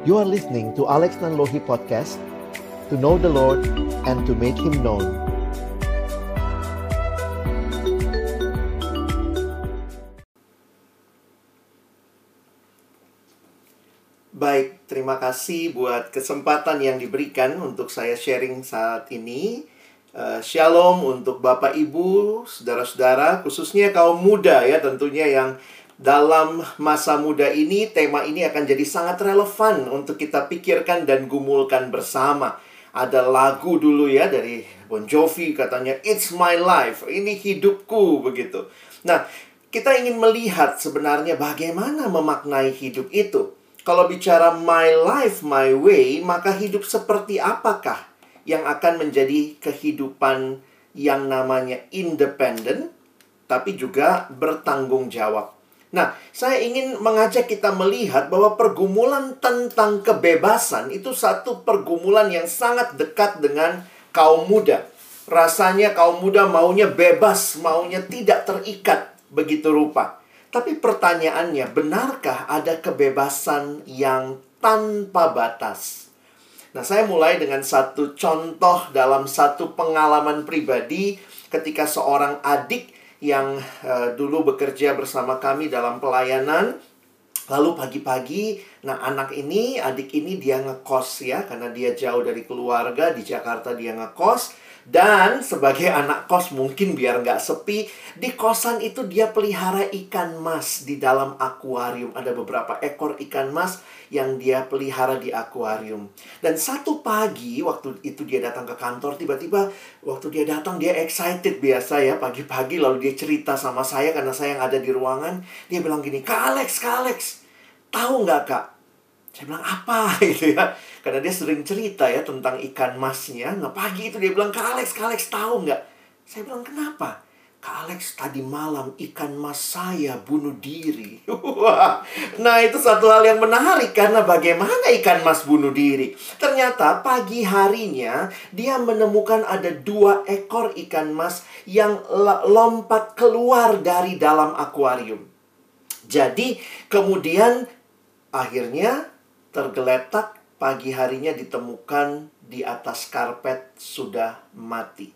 You are listening to Alex Nanlohi Podcast To know the Lord and to make Him known Baik, terima kasih buat kesempatan yang diberikan untuk saya sharing saat ini. Uh, shalom untuk Bapak Ibu, saudara-saudara, khususnya kaum muda ya tentunya yang dalam masa muda ini tema ini akan jadi sangat relevan untuk kita pikirkan dan gumulkan bersama. Ada lagu dulu ya dari Bon Jovi katanya It's my life, ini hidupku begitu. Nah, kita ingin melihat sebenarnya bagaimana memaknai hidup itu. Kalau bicara my life, my way, maka hidup seperti apakah yang akan menjadi kehidupan yang namanya independen, tapi juga bertanggung jawab. Nah, saya ingin mengajak kita melihat bahwa pergumulan tentang kebebasan itu satu pergumulan yang sangat dekat dengan kaum muda. Rasanya kaum muda maunya bebas, maunya tidak terikat begitu rupa. Tapi pertanyaannya, benarkah ada kebebasan yang tanpa batas? Nah, saya mulai dengan satu contoh dalam satu pengalaman pribadi ketika seorang adik yang uh, dulu bekerja bersama kami dalam pelayanan Lalu pagi-pagi, nah anak ini, adik ini dia ngekos ya, karena dia jauh dari keluarga, di Jakarta dia ngekos. Dan sebagai anak kos mungkin biar nggak sepi, di kosan itu dia pelihara ikan mas di dalam akuarium. Ada beberapa ekor ikan mas yang dia pelihara di akuarium. Dan satu pagi waktu itu dia datang ke kantor, tiba-tiba waktu dia datang dia excited biasa ya pagi-pagi lalu dia cerita sama saya karena saya yang ada di ruangan. Dia bilang gini, Kak Alex, Kak Alex, tahu nggak kak? Saya bilang apa gitu ya. Karena dia sering cerita ya tentang ikan masnya. Nah pagi itu dia bilang, Kak Alex, Kak Alex tahu nggak? Saya bilang, kenapa? Kak Alex tadi malam ikan mas saya bunuh diri. Nah itu satu hal yang menarik karena bagaimana ikan mas bunuh diri. Ternyata pagi harinya dia menemukan ada dua ekor ikan mas yang lompat keluar dari dalam akuarium. Jadi kemudian akhirnya tergeletak pagi harinya ditemukan di atas karpet sudah mati.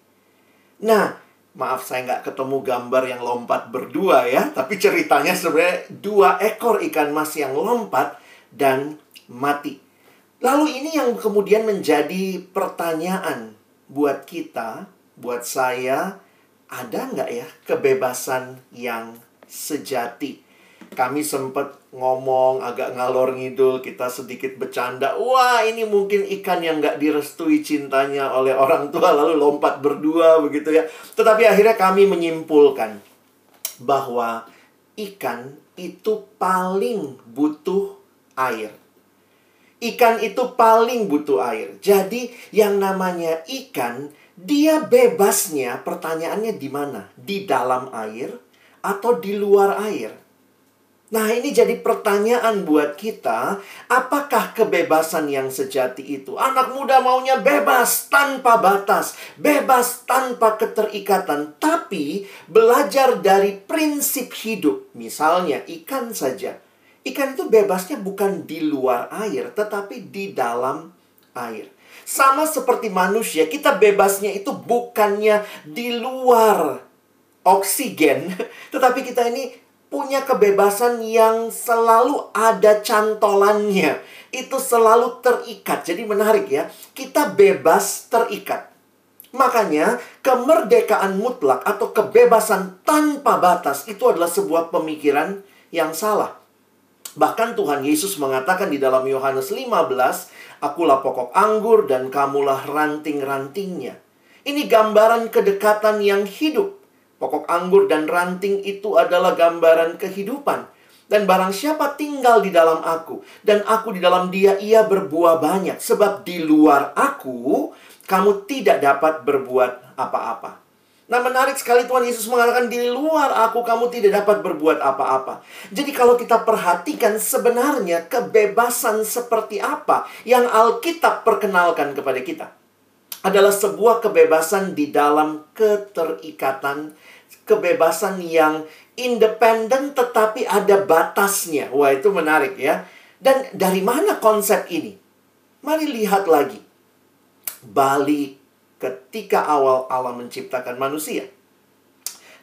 Nah, maaf saya nggak ketemu gambar yang lompat berdua ya, tapi ceritanya sebenarnya dua ekor ikan mas yang lompat dan mati. Lalu ini yang kemudian menjadi pertanyaan buat kita, buat saya, ada nggak ya kebebasan yang sejati? kami sempat ngomong agak ngalor ngidul, kita sedikit bercanda. Wah, ini mungkin ikan yang nggak direstui cintanya oleh orang tua, lalu lompat berdua begitu ya. Tetapi akhirnya kami menyimpulkan bahwa ikan itu paling butuh air. Ikan itu paling butuh air. Jadi yang namanya ikan, dia bebasnya pertanyaannya di mana? Di dalam air atau di luar air? Nah, ini jadi pertanyaan buat kita, apakah kebebasan yang sejati itu? Anak muda maunya bebas tanpa batas, bebas tanpa keterikatan, tapi belajar dari prinsip hidup. Misalnya ikan saja. Ikan itu bebasnya bukan di luar air, tetapi di dalam air. Sama seperti manusia, kita bebasnya itu bukannya di luar oksigen, tetapi kita ini punya kebebasan yang selalu ada cantolannya. Itu selalu terikat. Jadi menarik ya. Kita bebas terikat. Makanya kemerdekaan mutlak atau kebebasan tanpa batas itu adalah sebuah pemikiran yang salah. Bahkan Tuhan Yesus mengatakan di dalam Yohanes 15, Akulah pokok anggur dan kamulah ranting-rantingnya. Ini gambaran kedekatan yang hidup. Pokok anggur dan ranting itu adalah gambaran kehidupan. Dan barang siapa tinggal di dalam aku, dan aku di dalam dia, ia berbuah banyak. Sebab di luar aku, kamu tidak dapat berbuat apa-apa. Nah menarik sekali Tuhan Yesus mengatakan di luar aku kamu tidak dapat berbuat apa-apa. Jadi kalau kita perhatikan sebenarnya kebebasan seperti apa yang Alkitab perkenalkan kepada kita. Adalah sebuah kebebasan di dalam keterikatan kebebasan yang independen tetapi ada batasnya. Wah, itu menarik ya. Dan dari mana konsep ini? Mari lihat lagi. Balik ketika awal Allah menciptakan manusia.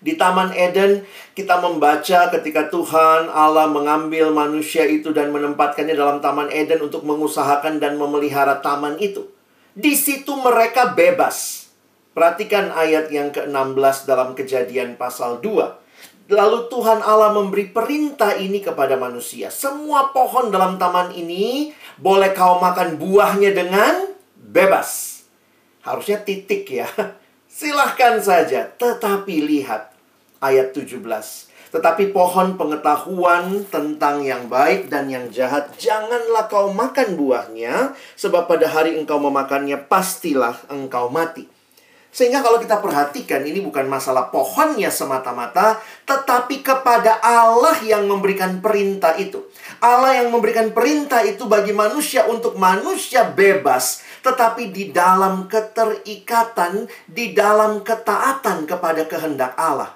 Di Taman Eden, kita membaca ketika Tuhan Allah mengambil manusia itu dan menempatkannya dalam Taman Eden untuk mengusahakan dan memelihara taman itu. Di situ mereka bebas. Perhatikan ayat yang ke-16 dalam kejadian pasal 2. Lalu Tuhan Allah memberi perintah ini kepada manusia. Semua pohon dalam taman ini boleh kau makan buahnya dengan bebas. Harusnya titik ya. Silahkan saja, tetapi lihat ayat 17. Tetapi pohon pengetahuan tentang yang baik dan yang jahat, janganlah kau makan buahnya, sebab pada hari engkau memakannya, pastilah engkau mati. Sehingga kalau kita perhatikan, ini bukan masalah pohonnya semata-mata, tetapi kepada Allah yang memberikan perintah itu. Allah yang memberikan perintah itu bagi manusia untuk manusia bebas, tetapi di dalam keterikatan, di dalam ketaatan kepada kehendak Allah.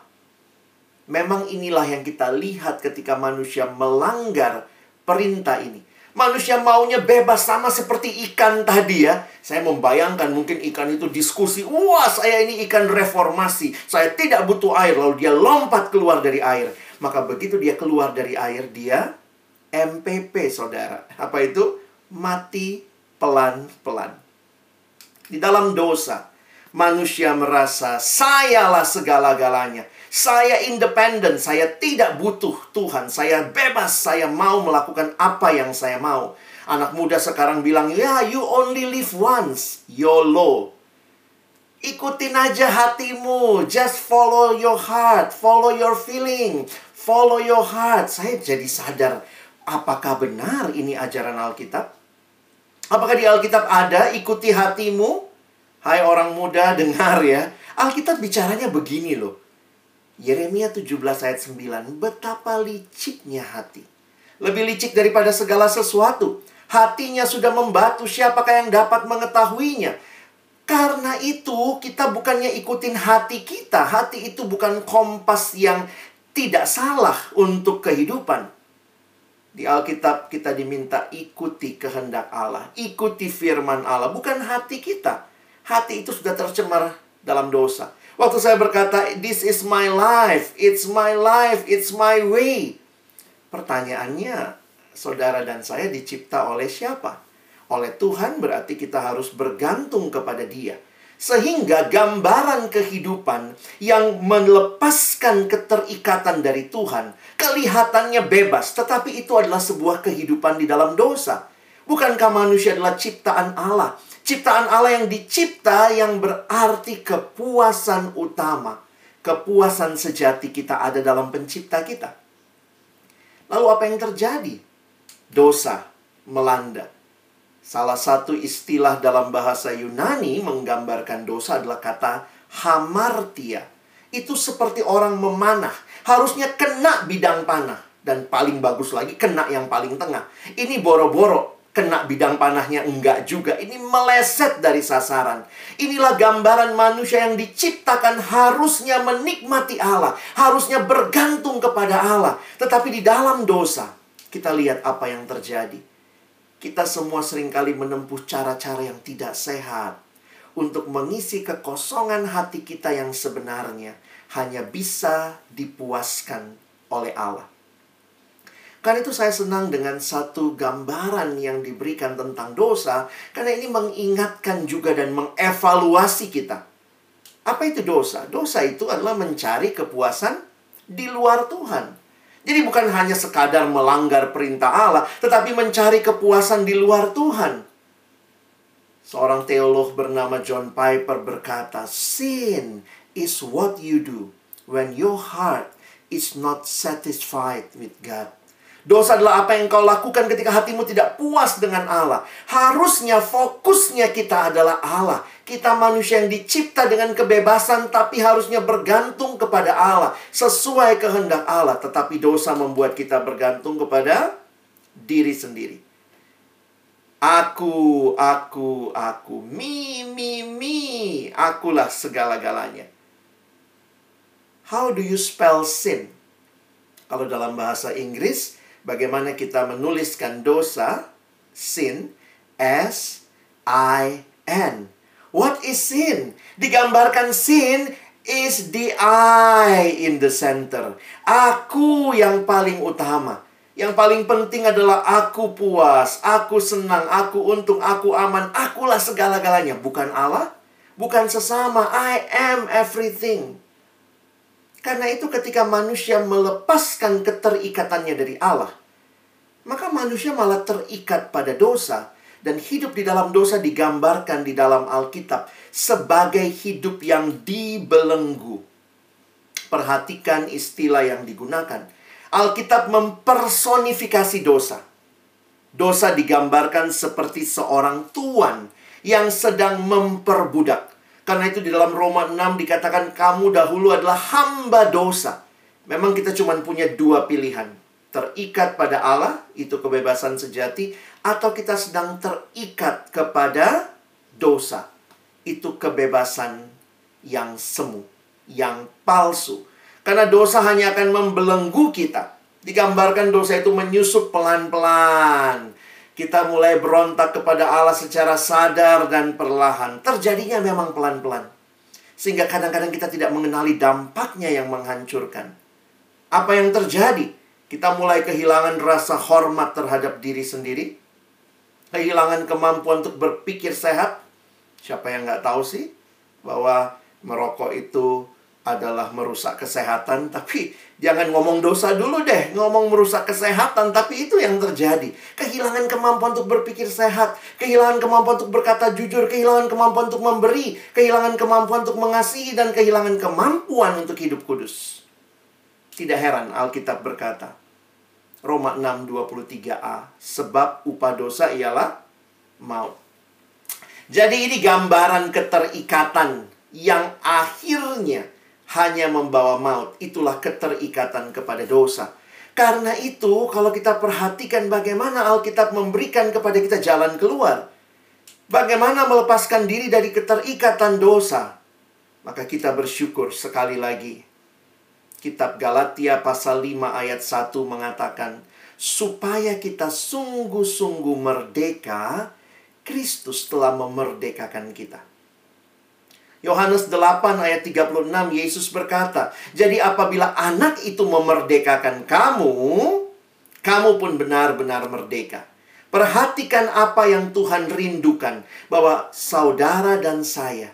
Memang inilah yang kita lihat ketika manusia melanggar perintah ini. Manusia maunya bebas sama seperti ikan tadi ya. Saya membayangkan mungkin ikan itu diskusi. Wah saya ini ikan reformasi. Saya tidak butuh air. Lalu dia lompat keluar dari air. Maka begitu dia keluar dari air dia MPP saudara. Apa itu? Mati pelan-pelan. Di dalam dosa manusia merasa sayalah segala-galanya. Saya independen, saya tidak butuh Tuhan, saya bebas, saya mau melakukan apa yang saya mau. Anak muda sekarang bilang, ya you only live once, YOLO. Ikutin aja hatimu, just follow your heart, follow your feeling, follow your heart. Saya jadi sadar, apakah benar ini ajaran Alkitab? Apakah di Alkitab ada ikuti hatimu? Hai orang muda, dengar ya. Alkitab bicaranya begini loh. Yeremia 17 ayat 9, betapa liciknya hati. Lebih licik daripada segala sesuatu. Hatinya sudah membatu, siapakah yang dapat mengetahuinya? Karena itu, kita bukannya ikutin hati kita. Hati itu bukan kompas yang tidak salah untuk kehidupan. Di Alkitab kita diminta ikuti kehendak Allah, ikuti firman Allah, bukan hati kita. Hati itu sudah tercemar dalam dosa. Waktu saya berkata, this is my life, it's my life, it's my way. Pertanyaannya, saudara dan saya dicipta oleh siapa? Oleh Tuhan berarti kita harus bergantung kepada dia. Sehingga gambaran kehidupan yang melepaskan keterikatan dari Tuhan, kelihatannya bebas, tetapi itu adalah sebuah kehidupan di dalam dosa. Bukankah manusia adalah ciptaan Allah? Ciptaan Allah yang dicipta yang berarti kepuasan utama. Kepuasan sejati kita ada dalam pencipta kita. Lalu apa yang terjadi? Dosa melanda. Salah satu istilah dalam bahasa Yunani menggambarkan dosa adalah kata hamartia. Itu seperti orang memanah. Harusnya kena bidang panah. Dan paling bagus lagi kena yang paling tengah. Ini boro-boro kena bidang panahnya enggak juga. Ini meleset dari sasaran. Inilah gambaran manusia yang diciptakan harusnya menikmati Allah, harusnya bergantung kepada Allah. Tetapi di dalam dosa, kita lihat apa yang terjadi. Kita semua sering kali menempuh cara-cara yang tidak sehat untuk mengisi kekosongan hati kita yang sebenarnya hanya bisa dipuaskan oleh Allah. Karena itu saya senang dengan satu gambaran yang diberikan tentang dosa, karena ini mengingatkan juga dan mengevaluasi kita. Apa itu dosa? Dosa itu adalah mencari kepuasan di luar Tuhan. Jadi bukan hanya sekadar melanggar perintah Allah, tetapi mencari kepuasan di luar Tuhan. Seorang teolog bernama John Piper berkata, "Sin is what you do when your heart is not satisfied with God." Dosa adalah apa yang kau lakukan ketika hatimu tidak puas dengan Allah. Harusnya fokusnya kita adalah Allah. Kita manusia yang dicipta dengan kebebasan tapi harusnya bergantung kepada Allah. Sesuai kehendak Allah. Tetapi dosa membuat kita bergantung kepada diri sendiri. Aku, aku, aku. Mi, mi, mi. Akulah segala-galanya. How do you spell sin? Kalau dalam bahasa Inggris, bagaimana kita menuliskan dosa, sin, S I N. What is sin? Digambarkan sin is the I in the center. Aku yang paling utama. Yang paling penting adalah aku puas, aku senang, aku untung, aku aman, akulah segala-galanya. Bukan Allah, bukan sesama. I am everything. Karena itu ketika manusia melepaskan keterikatannya dari Allah, maka manusia malah terikat pada dosa dan hidup di dalam dosa digambarkan di dalam Alkitab sebagai hidup yang dibelenggu. Perhatikan istilah yang digunakan. Alkitab mempersonifikasi dosa. Dosa digambarkan seperti seorang tuan yang sedang memperbudak. Karena itu di dalam Roma 6 dikatakan kamu dahulu adalah hamba dosa. Memang kita cuma punya dua pilihan. Terikat pada Allah, itu kebebasan sejati. Atau kita sedang terikat kepada dosa. Itu kebebasan yang semu, yang palsu. Karena dosa hanya akan membelenggu kita. Digambarkan dosa itu menyusup pelan-pelan kita mulai berontak kepada Allah secara sadar dan perlahan. Terjadinya memang pelan-pelan. Sehingga kadang-kadang kita tidak mengenali dampaknya yang menghancurkan. Apa yang terjadi? Kita mulai kehilangan rasa hormat terhadap diri sendiri. Kehilangan kemampuan untuk berpikir sehat. Siapa yang nggak tahu sih bahwa merokok itu adalah merusak kesehatan, tapi jangan ngomong dosa dulu deh, ngomong merusak kesehatan, tapi itu yang terjadi. Kehilangan kemampuan untuk berpikir sehat, kehilangan kemampuan untuk berkata jujur, kehilangan kemampuan untuk memberi, kehilangan kemampuan untuk mengasihi, dan kehilangan kemampuan untuk hidup kudus. Tidak heran Alkitab berkata, Roma 6:23a, sebab upah dosa ialah maut. Jadi ini gambaran keterikatan yang akhirnya hanya membawa maut. Itulah keterikatan kepada dosa. Karena itu, kalau kita perhatikan bagaimana Alkitab memberikan kepada kita jalan keluar, bagaimana melepaskan diri dari keterikatan dosa, maka kita bersyukur sekali lagi. Kitab Galatia pasal 5 ayat 1 mengatakan, supaya kita sungguh-sungguh merdeka, Kristus telah memerdekakan kita. Yohanes 8 ayat 36 Yesus berkata, "Jadi apabila anak itu memerdekakan kamu, kamu pun benar-benar merdeka." Perhatikan apa yang Tuhan rindukan bahwa saudara dan saya,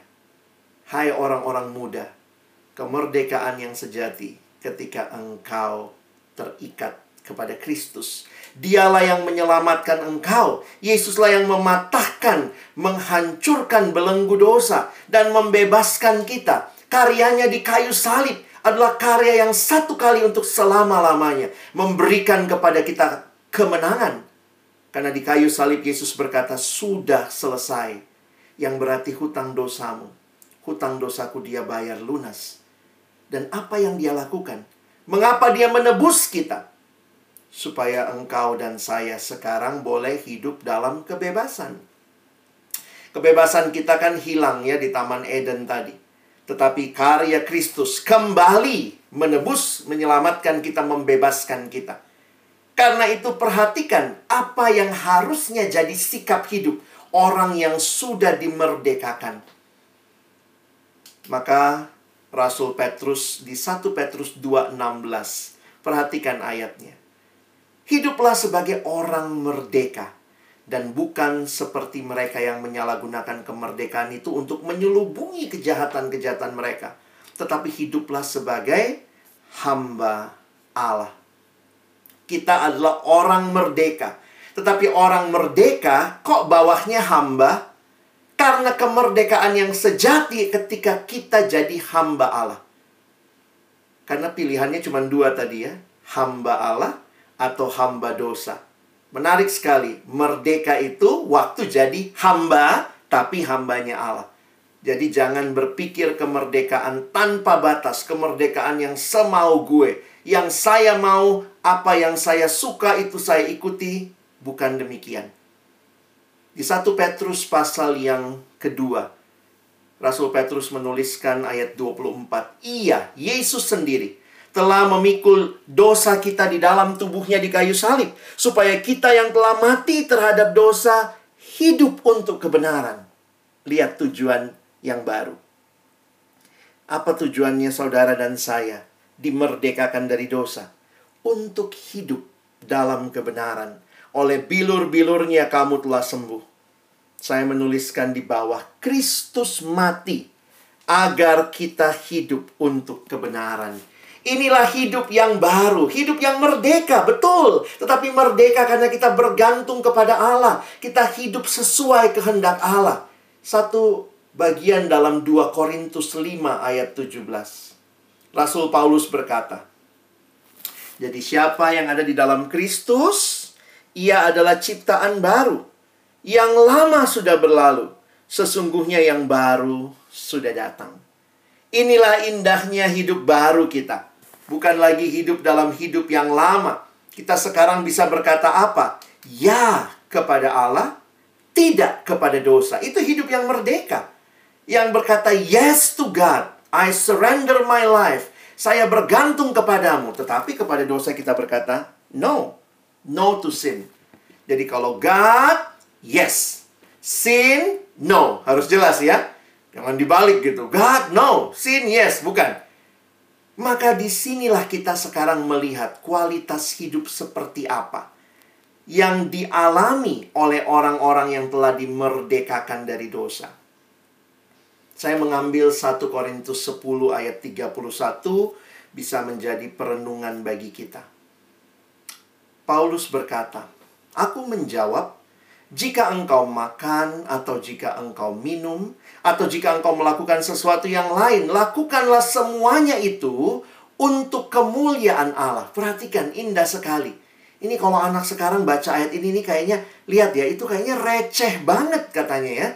hai orang-orang muda, kemerdekaan yang sejati ketika engkau terikat kepada Kristus Dialah yang menyelamatkan engkau. Yesuslah yang mematahkan, menghancurkan belenggu dosa, dan membebaskan kita. Karyanya di kayu salib adalah karya yang satu kali untuk selama-lamanya. Memberikan kepada kita kemenangan. Karena di kayu salib Yesus berkata, sudah selesai. Yang berarti hutang dosamu. Hutang dosaku dia bayar lunas. Dan apa yang dia lakukan? Mengapa dia menebus kita? supaya engkau dan saya sekarang boleh hidup dalam kebebasan. Kebebasan kita kan hilang ya di Taman Eden tadi. Tetapi karya Kristus kembali menebus, menyelamatkan kita, membebaskan kita. Karena itu perhatikan apa yang harusnya jadi sikap hidup orang yang sudah dimerdekakan. Maka Rasul Petrus di 1 Petrus 2:16 perhatikan ayatnya. Hiduplah sebagai orang merdeka dan bukan seperti mereka yang menyalahgunakan kemerdekaan itu untuk menyelubungi kejahatan-kejahatan mereka, tetapi hiduplah sebagai hamba Allah. Kita adalah orang merdeka, tetapi orang merdeka kok bawahnya hamba? Karena kemerdekaan yang sejati ketika kita jadi hamba Allah. Karena pilihannya cuma dua tadi ya, hamba Allah atau hamba dosa. Menarik sekali, merdeka itu waktu jadi hamba, tapi hambanya Allah. Jadi jangan berpikir kemerdekaan tanpa batas, kemerdekaan yang semau gue. Yang saya mau, apa yang saya suka itu saya ikuti, bukan demikian. Di 1 Petrus pasal yang kedua, Rasul Petrus menuliskan ayat 24, Iya, Yesus sendiri telah memikul dosa kita di dalam tubuhnya di kayu salib. Supaya kita yang telah mati terhadap dosa hidup untuk kebenaran. Lihat tujuan yang baru. Apa tujuannya saudara dan saya dimerdekakan dari dosa? Untuk hidup dalam kebenaran. Oleh bilur-bilurnya kamu telah sembuh. Saya menuliskan di bawah, Kristus mati agar kita hidup untuk kebenaran. Inilah hidup yang baru, hidup yang merdeka, betul. Tetapi merdeka karena kita bergantung kepada Allah. Kita hidup sesuai kehendak Allah. Satu bagian dalam 2 Korintus 5 ayat 17. Rasul Paulus berkata, Jadi siapa yang ada di dalam Kristus, ia adalah ciptaan baru. Yang lama sudah berlalu, sesungguhnya yang baru sudah datang. Inilah indahnya hidup baru kita. Bukan lagi hidup dalam hidup yang lama. Kita sekarang bisa berkata apa? Ya kepada Allah, tidak kepada dosa. Itu hidup yang merdeka. Yang berkata yes to God. I surrender my life. Saya bergantung kepadamu. Tetapi kepada dosa kita berkata no. No to sin. Jadi kalau God, yes. Sin, no. Harus jelas ya. Jangan dibalik gitu. God, no. Sin, yes. Bukan. Maka di sinilah kita sekarang melihat kualitas hidup seperti apa. Yang dialami oleh orang-orang yang telah dimerdekakan dari dosa. Saya mengambil 1 Korintus 10 ayat 31 bisa menjadi perenungan bagi kita. Paulus berkata, Aku menjawab, jika engkau makan atau jika engkau minum atau jika engkau melakukan sesuatu yang lain, lakukanlah semuanya itu untuk kemuliaan Allah. Perhatikan, indah sekali. Ini kalau anak sekarang baca ayat ini nih kayaknya lihat ya, itu kayaknya receh banget katanya ya.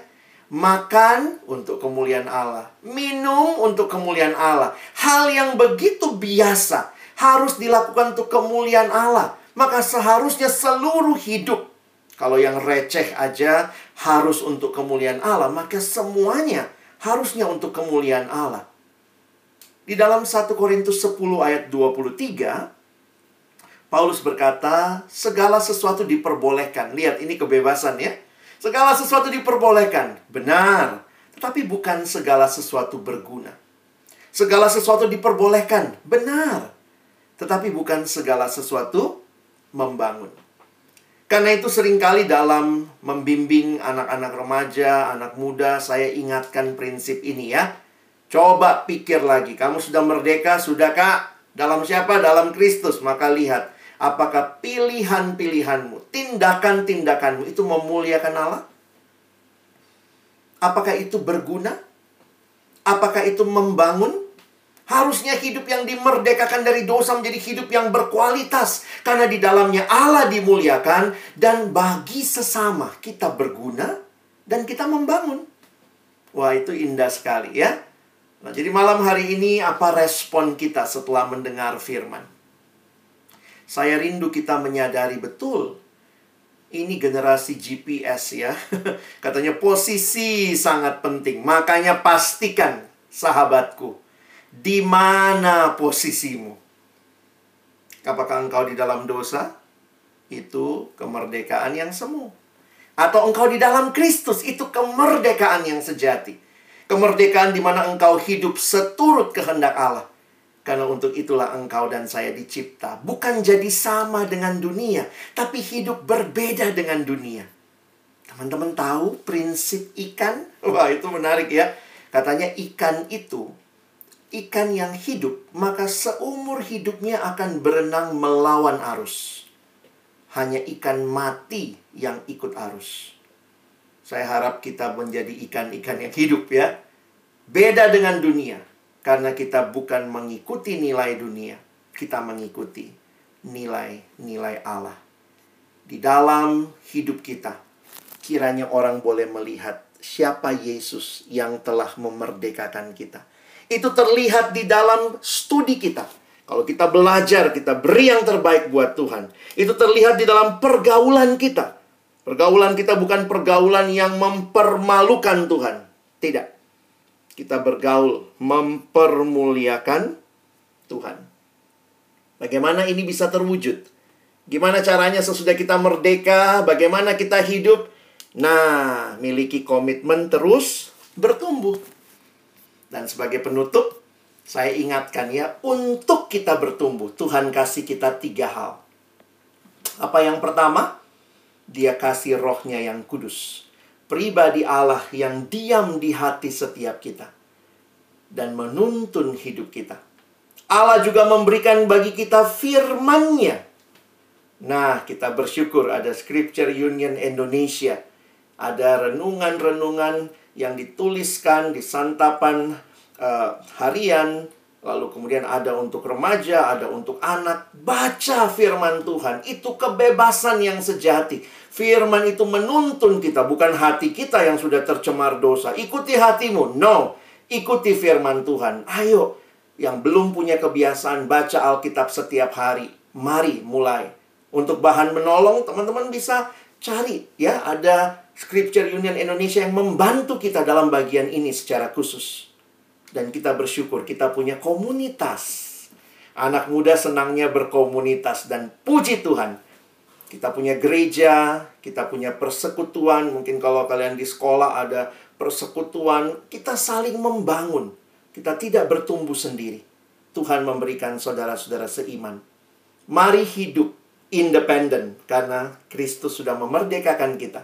Makan untuk kemuliaan Allah, minum untuk kemuliaan Allah. Hal yang begitu biasa harus dilakukan untuk kemuliaan Allah. Maka seharusnya seluruh hidup kalau yang receh aja harus untuk kemuliaan Allah, maka semuanya harusnya untuk kemuliaan Allah. Di dalam 1 Korintus 10 ayat 23, Paulus berkata, segala sesuatu diperbolehkan. Lihat, ini kebebasan ya. Segala sesuatu diperbolehkan. Benar. Tetapi bukan segala sesuatu berguna. Segala sesuatu diperbolehkan. Benar. Tetapi bukan segala sesuatu membangun. Karena itu sering kali dalam membimbing anak-anak remaja, anak muda, saya ingatkan prinsip ini ya. Coba pikir lagi, kamu sudah merdeka, sudah kak? Dalam siapa? Dalam Kristus. Maka lihat, apakah pilihan-pilihanmu, tindakan-tindakanmu itu memuliakan Allah? Apakah itu berguna? Apakah itu membangun? Harusnya hidup yang dimerdekakan dari dosa menjadi hidup yang berkualitas. Karena di dalamnya Allah dimuliakan dan bagi sesama kita berguna dan kita membangun. Wah itu indah sekali ya. Nah jadi malam hari ini apa respon kita setelah mendengar firman? Saya rindu kita menyadari betul ini generasi GPS ya. Katanya posisi sangat penting. Makanya pastikan sahabatku di mana posisimu? Apakah engkau di dalam dosa? Itu kemerdekaan yang semu. Atau engkau di dalam Kristus, itu kemerdekaan yang sejati. Kemerdekaan di mana engkau hidup seturut kehendak Allah. Karena untuk itulah engkau dan saya dicipta. Bukan jadi sama dengan dunia, tapi hidup berbeda dengan dunia. Teman-teman tahu prinsip ikan? Wah, itu menarik ya. Katanya ikan itu ikan yang hidup, maka seumur hidupnya akan berenang melawan arus. Hanya ikan mati yang ikut arus. Saya harap kita menjadi ikan-ikan yang hidup ya. Beda dengan dunia. Karena kita bukan mengikuti nilai dunia. Kita mengikuti nilai-nilai Allah. Di dalam hidup kita. Kiranya orang boleh melihat siapa Yesus yang telah memerdekakan kita itu terlihat di dalam studi kita. Kalau kita belajar, kita beri yang terbaik buat Tuhan. Itu terlihat di dalam pergaulan kita. Pergaulan kita bukan pergaulan yang mempermalukan Tuhan. Tidak. Kita bergaul mempermuliakan Tuhan. Bagaimana ini bisa terwujud? Gimana caranya sesudah kita merdeka? Bagaimana kita hidup? Nah, miliki komitmen terus bertumbuh. Dan sebagai penutup, saya ingatkan ya, untuk kita bertumbuh, Tuhan kasih kita tiga hal. Apa yang pertama? Dia kasih rohnya yang kudus. Pribadi Allah yang diam di hati setiap kita. Dan menuntun hidup kita. Allah juga memberikan bagi kita firman-Nya. Nah, kita bersyukur ada Scripture Union Indonesia. Ada renungan-renungan yang dituliskan di santapan uh, harian, lalu kemudian ada untuk remaja, ada untuk anak. Baca firman Tuhan, itu kebebasan yang sejati. Firman itu menuntun kita, bukan hati kita yang sudah tercemar dosa. Ikuti hatimu, no. Ikuti firman Tuhan. Ayo, yang belum punya kebiasaan baca Alkitab setiap hari, mari mulai. Untuk bahan menolong, teman-teman bisa cari ya, ada Scripture Union Indonesia yang membantu kita dalam bagian ini secara khusus. Dan kita bersyukur kita punya komunitas. Anak muda senangnya berkomunitas dan puji Tuhan. Kita punya gereja, kita punya persekutuan. Mungkin kalau kalian di sekolah ada persekutuan, kita saling membangun. Kita tidak bertumbuh sendiri. Tuhan memberikan saudara-saudara seiman. Mari hidup independen karena Kristus sudah memerdekakan kita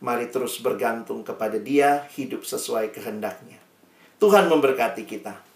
Mari terus bergantung kepada Dia, hidup sesuai kehendaknya. Tuhan memberkati kita.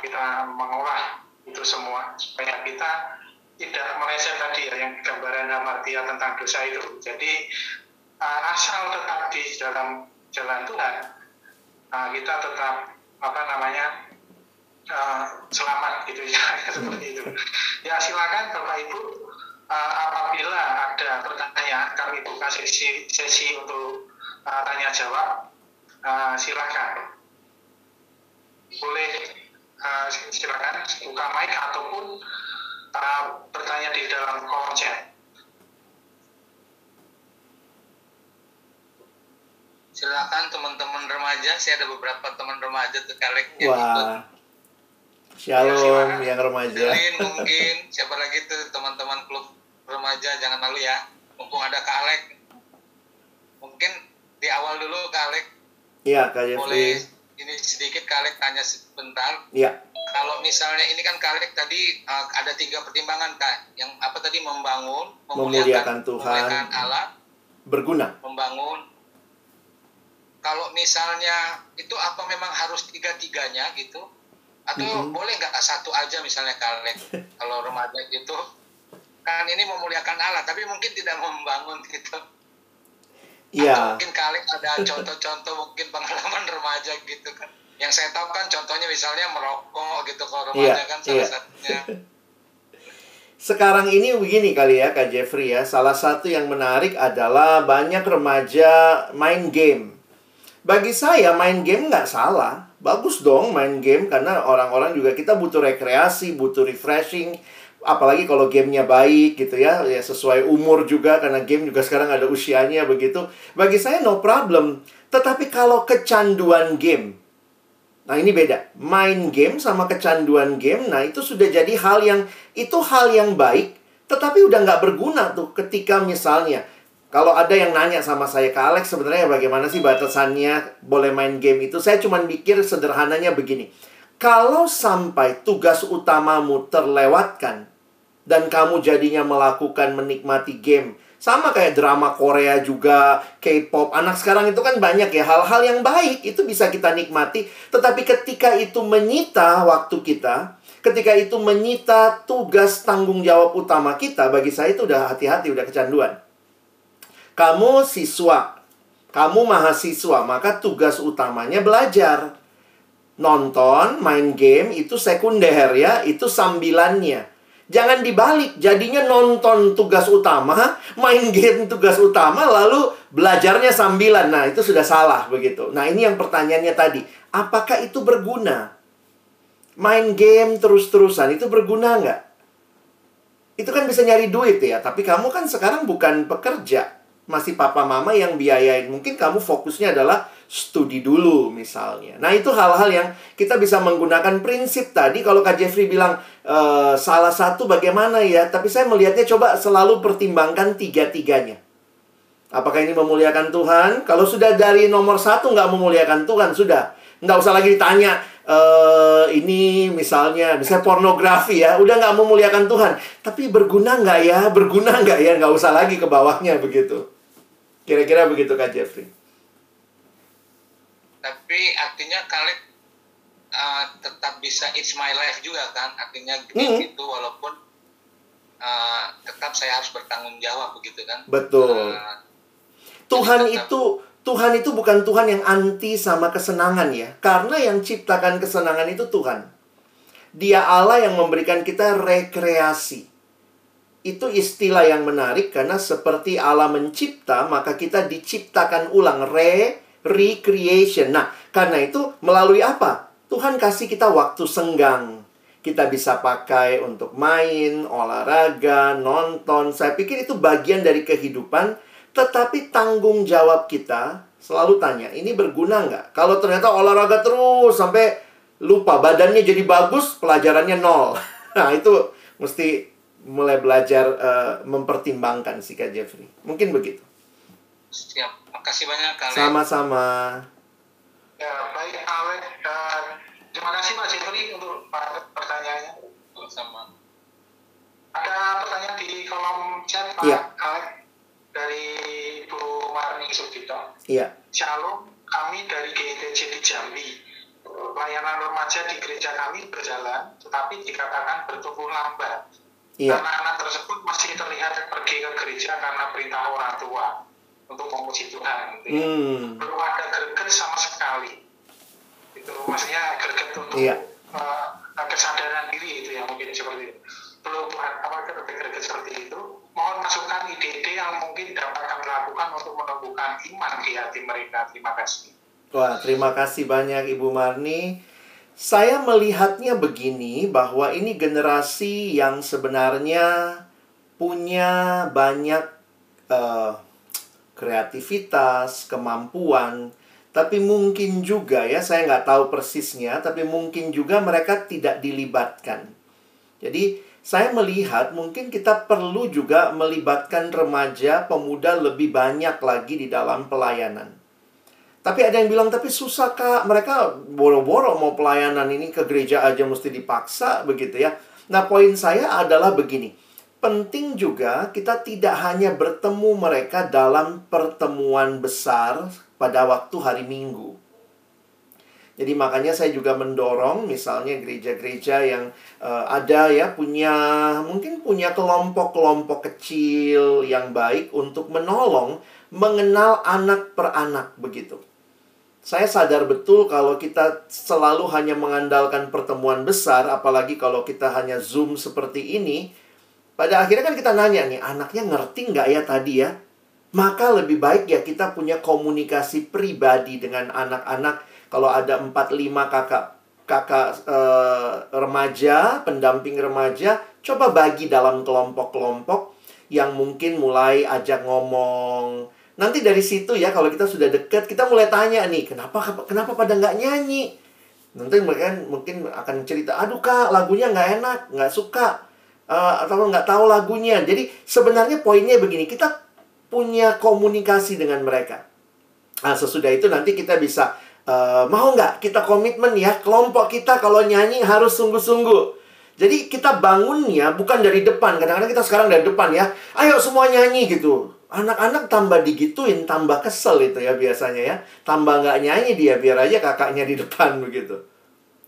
Kita mengolah itu semua supaya kita tidak meleset tadi ya yang gambaran hamartia tentang dosa itu. Jadi uh, asal tetap di dalam jalan Tuhan, uh, kita tetap apa namanya uh, selamat gitu ya seperti itu. Ya silakan Bapak Ibu apabila ada pertanyaan kami buka sesi sesi untuk tanya jawab. Uh, silakan. Boleh uh, silakan buka mic ataupun uh, bertanya di dalam kolom chat. silakan teman-teman remaja. Saya ada beberapa teman remaja tuh kalek. Yang Wah. ikut. Shalom ya, yang remaja. Delin mungkin. Siapa lagi tuh teman-teman klub remaja? Jangan malu ya. Mumpung ada kalek mungkin di awal dulu kalek iya Kak boleh ini sedikit kalek tanya sebentar. Iya. Kalau misalnya ini kan kalek tadi uh, ada tiga pertimbangan kak. Yang apa tadi? Membangun memuliakan, memuliakan Tuhan. memuliakan Allah. Berguna. Membangun. Kalau misalnya itu apa memang harus tiga-tiganya gitu? Atau mm-hmm. boleh nggak satu aja misalnya kalian kalau remaja gitu. Kan ini memuliakan Allah tapi mungkin tidak membangun gitu Iya. Atau mungkin kalian ada contoh-contoh mungkin pengalaman remaja gitu kan yang saya tahu kan contohnya misalnya merokok gitu kalau remaja yeah, kan salah yeah. satunya Sekarang ini begini kali ya Kak Jeffrey ya Salah satu yang menarik adalah banyak remaja main game bagi saya main game nggak salah. Bagus dong main game karena orang-orang juga kita butuh rekreasi, butuh refreshing. Apalagi kalau gamenya baik gitu ya, ya sesuai umur juga karena game juga sekarang ada usianya begitu. Bagi saya no problem. Tetapi kalau kecanduan game, nah ini beda. Main game sama kecanduan game, nah itu sudah jadi hal yang itu hal yang baik, tetapi udah nggak berguna tuh ketika misalnya Kalau ada yang nanya sama saya, Kak Alex sebenarnya bagaimana sih batasannya boleh main game itu? Saya cuma mikir sederhananya begini. Kalau sampai tugas utamamu terlewatkan dan kamu jadinya melakukan menikmati game, sama kayak drama Korea juga, K-pop. Anak sekarang itu kan banyak ya hal-hal yang baik itu bisa kita nikmati, tetapi ketika itu menyita waktu kita, ketika itu menyita tugas tanggung jawab utama kita, bagi saya itu udah hati-hati, udah kecanduan. Kamu siswa, kamu mahasiswa, maka tugas utamanya belajar. Nonton, main game itu sekunder ya, itu sambilannya. Jangan dibalik, jadinya nonton tugas utama, main game tugas utama, lalu belajarnya sambilan. Nah, itu sudah salah begitu. Nah, ini yang pertanyaannya tadi. Apakah itu berguna? Main game terus-terusan, itu berguna nggak? Itu kan bisa nyari duit ya, tapi kamu kan sekarang bukan pekerja masih papa mama yang biayain. Mungkin kamu fokusnya adalah studi dulu misalnya. Nah, itu hal-hal yang kita bisa menggunakan prinsip tadi kalau Kak Jeffrey bilang e, salah satu bagaimana ya, tapi saya melihatnya coba selalu pertimbangkan tiga-tiganya. Apakah ini memuliakan Tuhan? Kalau sudah dari nomor satu nggak memuliakan Tuhan, sudah. Nggak usah lagi ditanya, e, ini misalnya, misalnya pornografi ya, udah nggak memuliakan Tuhan. Tapi berguna nggak ya? Berguna nggak ya? Nggak usah lagi ke bawahnya begitu. Kira-kira begitu Kak Jeffrey. Tapi artinya kalian uh, tetap bisa it's my life juga kan? Artinya hmm. gitu walaupun uh, tetap saya harus bertanggung jawab begitu kan? Betul. Uh, Tuhan itu Tuhan itu bukan Tuhan yang anti sama kesenangan ya. Karena yang ciptakan kesenangan itu Tuhan. Dia Allah yang memberikan kita rekreasi itu istilah yang menarik karena seperti Allah mencipta, maka kita diciptakan ulang re recreation. Nah, karena itu melalui apa? Tuhan kasih kita waktu senggang. Kita bisa pakai untuk main, olahraga, nonton. Saya pikir itu bagian dari kehidupan, tetapi tanggung jawab kita selalu tanya, ini berguna nggak? Kalau ternyata olahraga terus sampai lupa, badannya jadi bagus, pelajarannya nol. Nah, itu mesti mulai belajar uh, mempertimbangkan sih Kak Jeffrey. Mungkin begitu. Siap. Makasih banyak Kak. Sama-sama. Ya, baik Alek. Uh, terima kasih Pak Jeffrey untuk pertanyaannya. Sama. Ada pertanyaan di kolom chat Pak ya. Alek dari Bu Marni Sudito. Iya. Shalom, kami dari GTC di Jambi. Layanan remaja di gereja kami berjalan, tetapi dikatakan bertumbuh lambat Iya. Anak-anak tersebut masih terlihat pergi ke gereja karena perintah orang tua untuk memuji Tuhan. Gitu ya. hmm. Belum ada greget sama sekali. Itu maksudnya greget untuk iya. uh, kesadaran diri itu yang mungkin seperti itu. Belum apa greget seperti itu. Mohon masukan ide-ide yang mungkin dapat kami lakukan untuk menumbuhkan iman di hati mereka. Terima kasih. Wah, terima kasih banyak Ibu Marni. Saya melihatnya begini bahwa ini generasi yang sebenarnya punya banyak uh, kreativitas, kemampuan, tapi mungkin juga ya saya nggak tahu persisnya, tapi mungkin juga mereka tidak dilibatkan. Jadi saya melihat mungkin kita perlu juga melibatkan remaja, pemuda lebih banyak lagi di dalam pelayanan. Tapi ada yang bilang, tapi susah kak, mereka boro-boro mau pelayanan ini ke gereja aja mesti dipaksa begitu ya. Nah poin saya adalah begini, penting juga kita tidak hanya bertemu mereka dalam pertemuan besar pada waktu hari Minggu. Jadi makanya saya juga mendorong misalnya gereja-gereja yang uh, ada ya punya mungkin punya kelompok-kelompok kecil yang baik untuk menolong mengenal anak per anak begitu. Saya sadar betul kalau kita selalu hanya mengandalkan pertemuan besar, apalagi kalau kita hanya Zoom seperti ini, pada akhirnya kan kita nanya nih, anaknya ngerti nggak ya tadi ya? Maka lebih baik ya kita punya komunikasi pribadi dengan anak-anak. Kalau ada 4-5 kakak kakak e, remaja, pendamping remaja, coba bagi dalam kelompok-kelompok yang mungkin mulai ajak ngomong, Nanti dari situ ya kalau kita sudah dekat kita mulai tanya nih kenapa kenapa pada nggak nyanyi. Nanti mereka mungkin akan cerita, aduh kak lagunya nggak enak, nggak suka, uh, atau nggak tahu lagunya. Jadi sebenarnya poinnya begini kita punya komunikasi dengan mereka. Nah, sesudah itu nanti kita bisa uh, mau nggak kita komitmen ya kelompok kita kalau nyanyi harus sungguh-sungguh. Jadi kita bangunnya bukan dari depan. Kadang-kadang kita sekarang dari depan ya. Ayo semua nyanyi gitu. Anak-anak tambah digituin, tambah kesel itu ya biasanya ya. Tambah nggak nyanyi dia, biar aja kakaknya di depan begitu.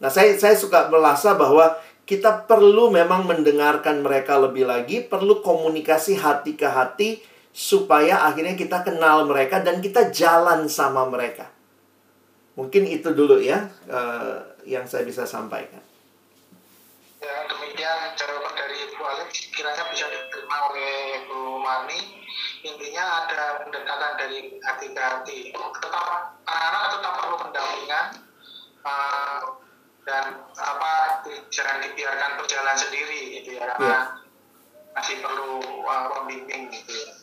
Nah, saya saya suka merasa bahwa kita perlu memang mendengarkan mereka lebih lagi, perlu komunikasi hati ke hati supaya akhirnya kita kenal mereka dan kita jalan sama mereka. Mungkin itu dulu ya uh, yang saya bisa sampaikan. Ya, demikian jawaban dari Bu Alex kiranya bisa diterima oleh Bu Mani. Intinya ada pendekatan dari hati ke hati. Tetap anak-anak tetap perlu pendampingan. Uh, dan apa jangan dibiarkan berjalan sendiri gitu ya karena yeah. masih perlu uh, pembimbing gitu ya.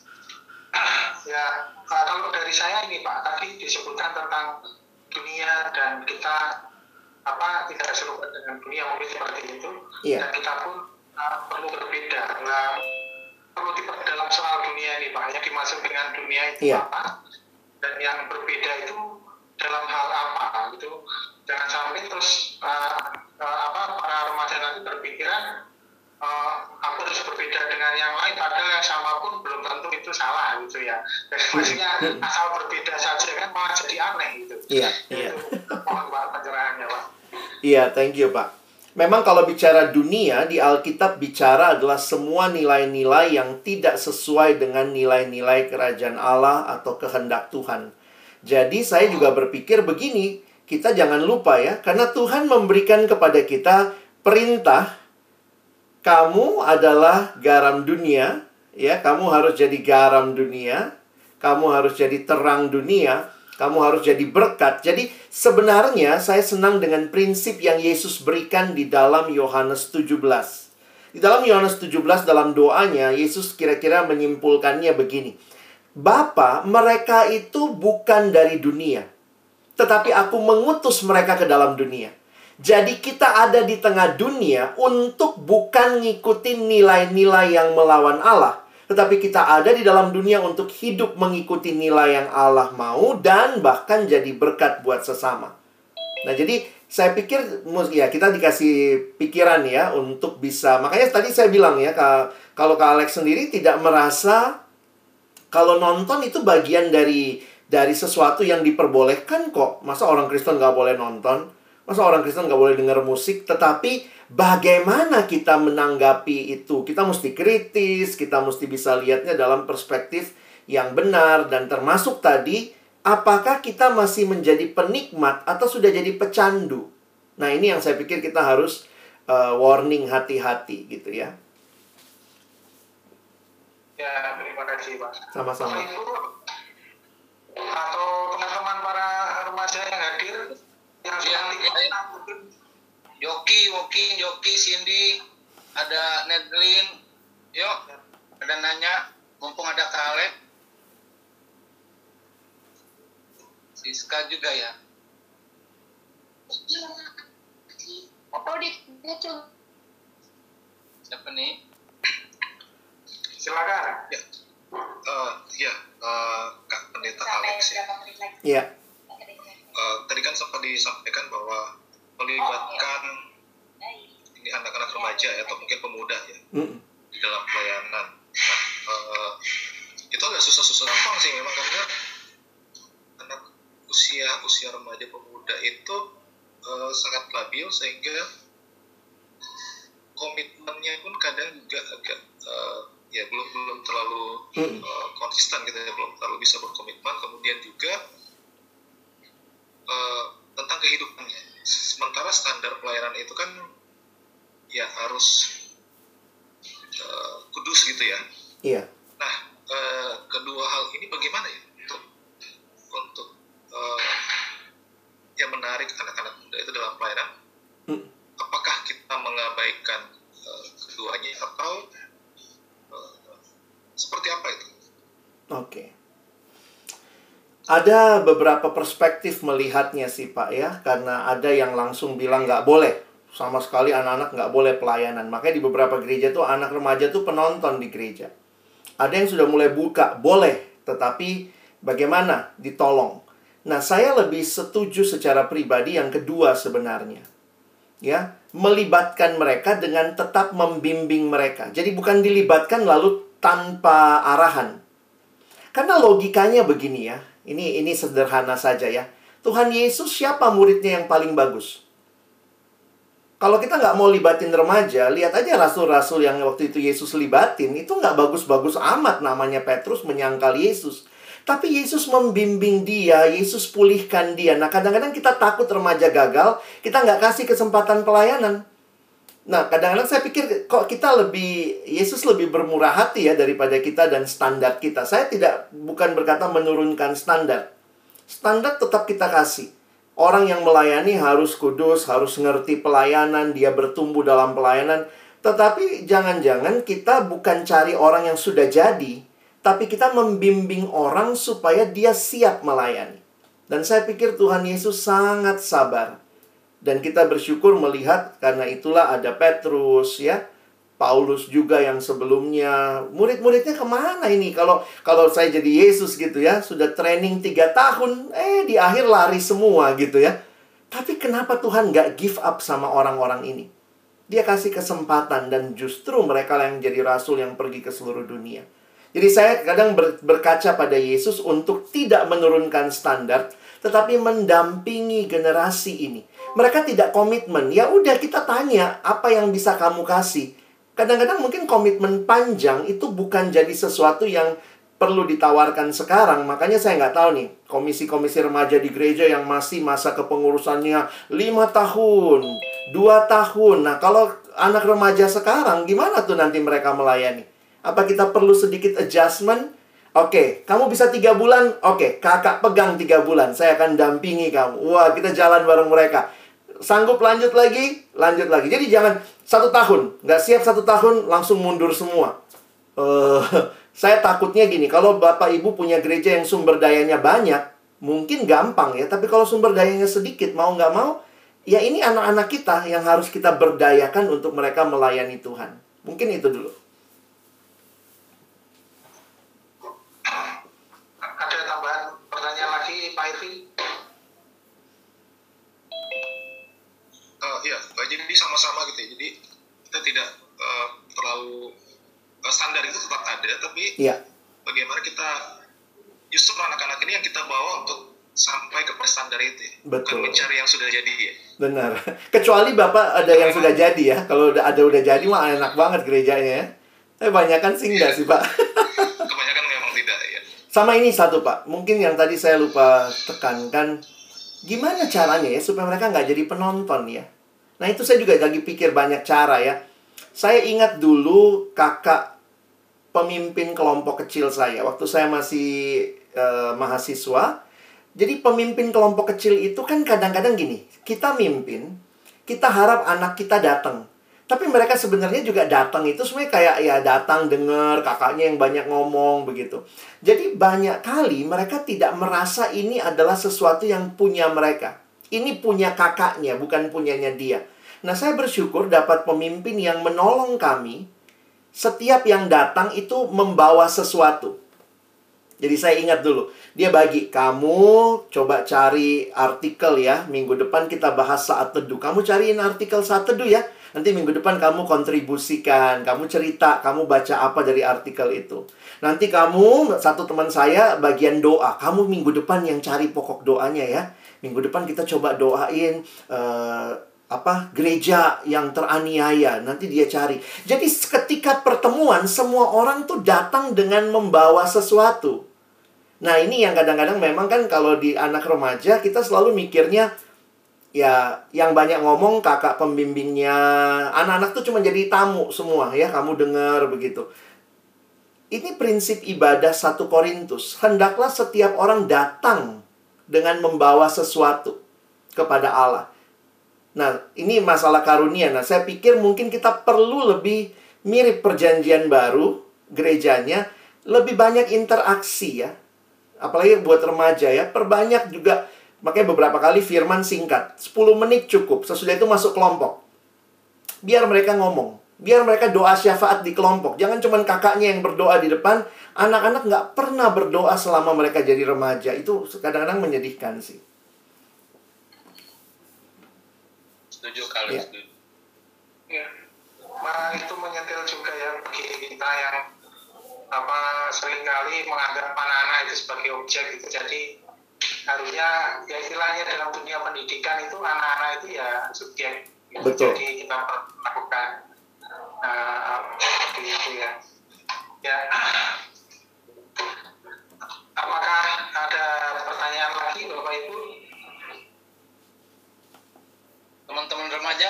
ya kalau dari saya ini Pak tadi disebutkan tentang dunia dan kita apa tidak serupa dengan dunia mungkin seperti itu yeah. dan kita pun uh, perlu berbeda nah, perlu diperdalam soal dunia ini Pak yang dimaksud dengan dunia itu yeah. apa dan yang berbeda itu dalam hal apa gitu jangan sampai terus uh, uh, apa para remaja nanti berpikiran uh, aku harus berbeda dengan yang lain padahal yang sama pun belum tentu itu salah gitu ya. Dan maksudnya asal berbeda saja kan malah jadi aneh gitu. Iya iya. mohon pak pencerahannya pak. Iya thank you pak. Memang kalau bicara dunia di Alkitab bicara adalah semua nilai-nilai yang tidak sesuai dengan nilai-nilai kerajaan Allah atau kehendak Tuhan. Jadi saya juga berpikir begini, kita jangan lupa ya, karena Tuhan memberikan kepada kita perintah, kamu adalah garam dunia, ya, kamu harus jadi garam dunia, kamu harus jadi terang dunia, kamu harus jadi berkat. Jadi sebenarnya saya senang dengan prinsip yang Yesus berikan di dalam Yohanes 17. Di dalam Yohanes 17 dalam doanya Yesus kira-kira menyimpulkannya begini. Bapa, mereka itu bukan dari dunia tetapi aku mengutus mereka ke dalam dunia. Jadi kita ada di tengah dunia untuk bukan ngikutin nilai-nilai yang melawan Allah. Tetapi kita ada di dalam dunia untuk hidup mengikuti nilai yang Allah mau dan bahkan jadi berkat buat sesama. Nah jadi saya pikir ya kita dikasih pikiran ya untuk bisa. Makanya tadi saya bilang ya kalau Kak Alex sendiri tidak merasa kalau nonton itu bagian dari dari sesuatu yang diperbolehkan kok. Masa orang Kristen nggak boleh nonton? Masa orang Kristen nggak boleh dengar musik? Tetapi bagaimana kita menanggapi itu? Kita mesti kritis, kita mesti bisa lihatnya dalam perspektif yang benar. Dan termasuk tadi, apakah kita masih menjadi penikmat atau sudah jadi pecandu? Nah ini yang saya pikir kita harus uh, warning hati-hati gitu ya. Ya, terima kasih Pak. Sama-sama atau teman-teman para remaja yang hadir yang sudah ya, ya. mungkin Yoki, Woki, Yoki, Cindy, ada Nedlin, yuk ada nanya, mumpung ada Kaleb, Siska juga ya. Siapa nih? Silakan. Ya. Uh, ya, uh, Kak Pendeta Alex ya. Iya. Uh, tadi kan sempat disampaikan bahwa melibatkan oh, iya. ini anak-anak remaja ya, atau mungkin pemuda ya mm. di dalam pelayanan. Nah, uh, itu agak susah-susah gampang sih memang karena anak usia usia remaja pemuda itu uh, sangat labil sehingga komitmennya pun kadang juga agak uh, ya belum belum terlalu hmm. uh, konsisten gitu ya belum terlalu bisa berkomitmen. Kemudian juga uh, tentang kehidupannya. Sementara standar pelayanan itu kan ya harus uh, kudus gitu ya. Iya. Nah uh, kedua hal ini bagaimana ya untuk untuk uh, yang menarik anak-anak muda itu dalam pelayanan? Hmm. apakah kita mengabaikan uh, keduanya atau seperti apa itu? Oke. Ada beberapa perspektif melihatnya sih Pak ya, karena ada yang langsung bilang nggak boleh sama sekali anak-anak nggak boleh pelayanan. Makanya di beberapa gereja tuh anak remaja tuh penonton di gereja. Ada yang sudah mulai buka, boleh tetapi bagaimana ditolong. Nah, saya lebih setuju secara pribadi yang kedua sebenarnya. Ya, melibatkan mereka dengan tetap membimbing mereka. Jadi bukan dilibatkan lalu tanpa arahan. Karena logikanya begini ya. Ini ini sederhana saja ya. Tuhan Yesus siapa muridnya yang paling bagus? Kalau kita nggak mau libatin remaja, lihat aja rasul-rasul yang waktu itu Yesus libatin, itu nggak bagus-bagus amat namanya Petrus menyangkal Yesus. Tapi Yesus membimbing dia, Yesus pulihkan dia. Nah kadang-kadang kita takut remaja gagal, kita nggak kasih kesempatan pelayanan. Nah kadang-kadang saya pikir kok kita lebih, Yesus lebih bermurah hati ya daripada kita dan standar kita. Saya tidak, bukan berkata menurunkan standar. Standar tetap kita kasih. Orang yang melayani harus kudus, harus ngerti pelayanan, dia bertumbuh dalam pelayanan. Tetapi jangan-jangan kita bukan cari orang yang sudah jadi, tapi kita membimbing orang supaya dia siap melayani. Dan saya pikir Tuhan Yesus sangat sabar. Dan kita bersyukur melihat karena itulah ada Petrus ya, Paulus juga yang sebelumnya. Murid-muridnya ke mana ini? Kalau kalau saya jadi Yesus gitu ya sudah training tiga tahun eh di akhir lari semua gitu ya. Tapi kenapa Tuhan nggak give up sama orang-orang ini? Dia kasih kesempatan dan justru mereka yang jadi rasul yang pergi ke seluruh dunia. Jadi saya kadang ber, berkaca pada Yesus untuk tidak menurunkan standar tetapi mendampingi generasi ini mereka tidak komitmen ya udah kita tanya apa yang bisa kamu kasih Kadang-kadang mungkin komitmen panjang itu bukan jadi sesuatu yang perlu ditawarkan sekarang. Makanya saya nggak tahu nih, komisi-komisi remaja di gereja yang masih masa kepengurusannya 5 tahun, 2 tahun. Nah, kalau anak remaja sekarang, gimana tuh nanti mereka melayani? Apa kita perlu sedikit adjustment? Oke, kamu bisa tiga bulan. Oke, kakak pegang tiga bulan. Saya akan dampingi kamu. Wah, kita jalan bareng mereka sanggup lanjut lagi, lanjut lagi. Jadi jangan satu tahun, nggak siap satu tahun langsung mundur semua. Uh, saya takutnya gini, kalau bapak ibu punya gereja yang sumber dayanya banyak, mungkin gampang ya. Tapi kalau sumber dayanya sedikit, mau nggak mau, ya ini anak-anak kita yang harus kita berdayakan untuk mereka melayani Tuhan. Mungkin itu dulu. Ada tambahan pertanyaan lagi, Pak Irvin? uh, ya sama-sama gitu ya. Jadi kita tidak uh, terlalu uh, standar itu tetap ada tapi ya. bagaimana kita justru anak-anak ini yang kita bawa untuk sampai ke standar itu ya. Betul. bukan mencari yang sudah jadi ya. Benar. Kecuali bapak ada yang sudah jadi ya. Kalau udah ada udah jadi mah enak banget gerejanya ya. Tapi banyak kan sih enggak sih pak. Kebanyakan memang tidak ya sama ini satu pak. Mungkin yang tadi saya lupa tekankan. Gimana caranya ya supaya mereka nggak jadi penonton ya Nah itu saya juga lagi pikir banyak cara ya. Saya ingat dulu kakak pemimpin kelompok kecil saya waktu saya masih uh, mahasiswa. Jadi pemimpin kelompok kecil itu kan kadang-kadang gini, kita mimpin, kita harap anak kita datang. Tapi mereka sebenarnya juga datang itu sebenarnya kayak ya datang dengar kakaknya yang banyak ngomong begitu. Jadi banyak kali mereka tidak merasa ini adalah sesuatu yang punya mereka. Ini punya kakaknya, bukan punyanya dia. Nah, saya bersyukur dapat pemimpin yang menolong kami. Setiap yang datang itu membawa sesuatu. Jadi saya ingat dulu, dia bagi kamu coba cari artikel ya. Minggu depan kita bahas saat teduh. Kamu cariin artikel saat teduh ya. Nanti minggu depan kamu kontribusikan, kamu cerita, kamu baca apa dari artikel itu. Nanti kamu, satu teman saya bagian doa. Kamu minggu depan yang cari pokok doanya ya minggu depan kita coba doain uh, apa gereja yang teraniaya. Nanti dia cari. Jadi ketika pertemuan semua orang tuh datang dengan membawa sesuatu. Nah ini yang kadang-kadang memang kan kalau di anak remaja kita selalu mikirnya ya yang banyak ngomong kakak pembimbingnya anak-anak tuh cuma jadi tamu semua ya kamu dengar begitu. Ini prinsip ibadah satu Korintus. Hendaklah setiap orang datang dengan membawa sesuatu kepada Allah. Nah, ini masalah karunia. Nah, saya pikir mungkin kita perlu lebih mirip perjanjian baru gerejanya, lebih banyak interaksi ya. Apalagi buat remaja ya, perbanyak juga makanya beberapa kali firman singkat, 10 menit cukup. Sesudah itu masuk kelompok. Biar mereka ngomong. Biar mereka doa syafaat di kelompok. Jangan cuma kakaknya yang berdoa di depan. Anak-anak nggak pernah berdoa selama mereka jadi remaja. Itu kadang-kadang menyedihkan sih. Setuju kali. Ya. Setuju. Ya. Nah, itu menyentil juga ya bagi kita yang apa sering kali menganggap anak-anak itu sebagai objek gitu. Jadi harusnya ya istilahnya dalam dunia pendidikan itu anak-anak itu ya subjek. Gitu. Betul. Jadi kita perlu uh, ya. Ya. Apakah ada pertanyaan lagi Bapak Ibu? Teman-teman remaja,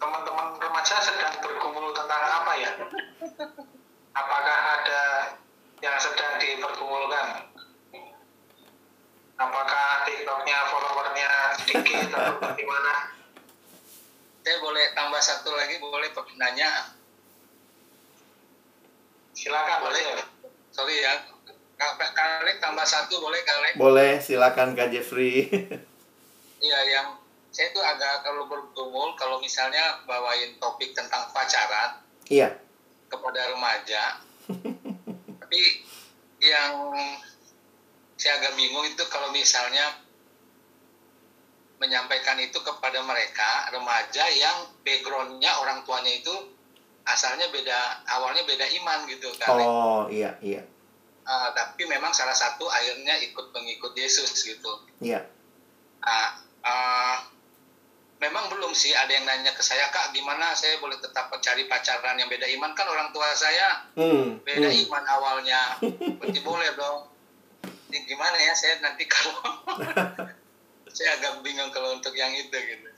teman-teman remaja sedang bergumul tentang apa ya? Apakah ada yang sedang dipergumulkan? Apakah TikToknya followernya sedikit atau bagaimana? Saya boleh tambah satu lagi, boleh nanya. Silakan Boleh. Sorry ya, Kak tambah satu boleh Kalek? Boleh, silakan Kak Jeffrey. Iya, yang saya tuh agak kalau bergumul kalau misalnya bawain topik tentang pacaran iya. kepada remaja. Tapi yang saya agak bingung itu kalau misalnya menyampaikan itu kepada mereka remaja yang backgroundnya orang tuanya itu asalnya beda awalnya beda iman gitu kan Oh, iya, iya. Ah, tapi memang salah satu akhirnya ikut pengikut Yesus gitu Iya. Nah, ah, memang belum sih ada yang nanya ke saya kak gimana saya boleh tetap mencari pacaran yang beda iman kan orang tua saya Hmm. beda hmm. iman awalnya berarti boleh dong ini gimana ya saya nanti kalau saya agak bingung kalau untuk yang itu gitu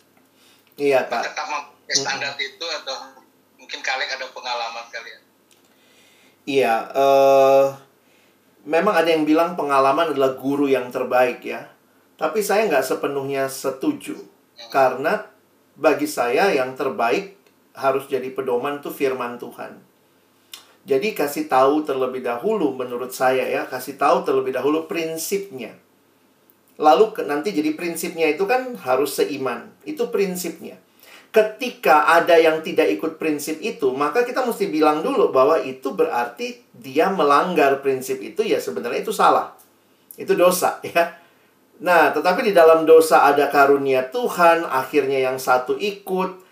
Iya, Apa Kak. tetap standar itu atau mungkin kalian ada pengalaman kalian Iya, eh memang ada yang bilang pengalaman adalah guru yang terbaik ya. Tapi saya nggak sepenuhnya setuju. Karena bagi saya yang terbaik harus jadi pedoman tuh firman Tuhan. Jadi kasih tahu terlebih dahulu menurut saya ya, kasih tahu terlebih dahulu prinsipnya. Lalu ke- nanti jadi prinsipnya itu kan harus seiman. Itu prinsipnya. Ketika ada yang tidak ikut prinsip itu, maka kita mesti bilang dulu bahwa itu berarti dia melanggar prinsip itu ya sebenarnya itu salah. Itu dosa ya. Nah, tetapi di dalam dosa ada karunia Tuhan, akhirnya yang satu ikut.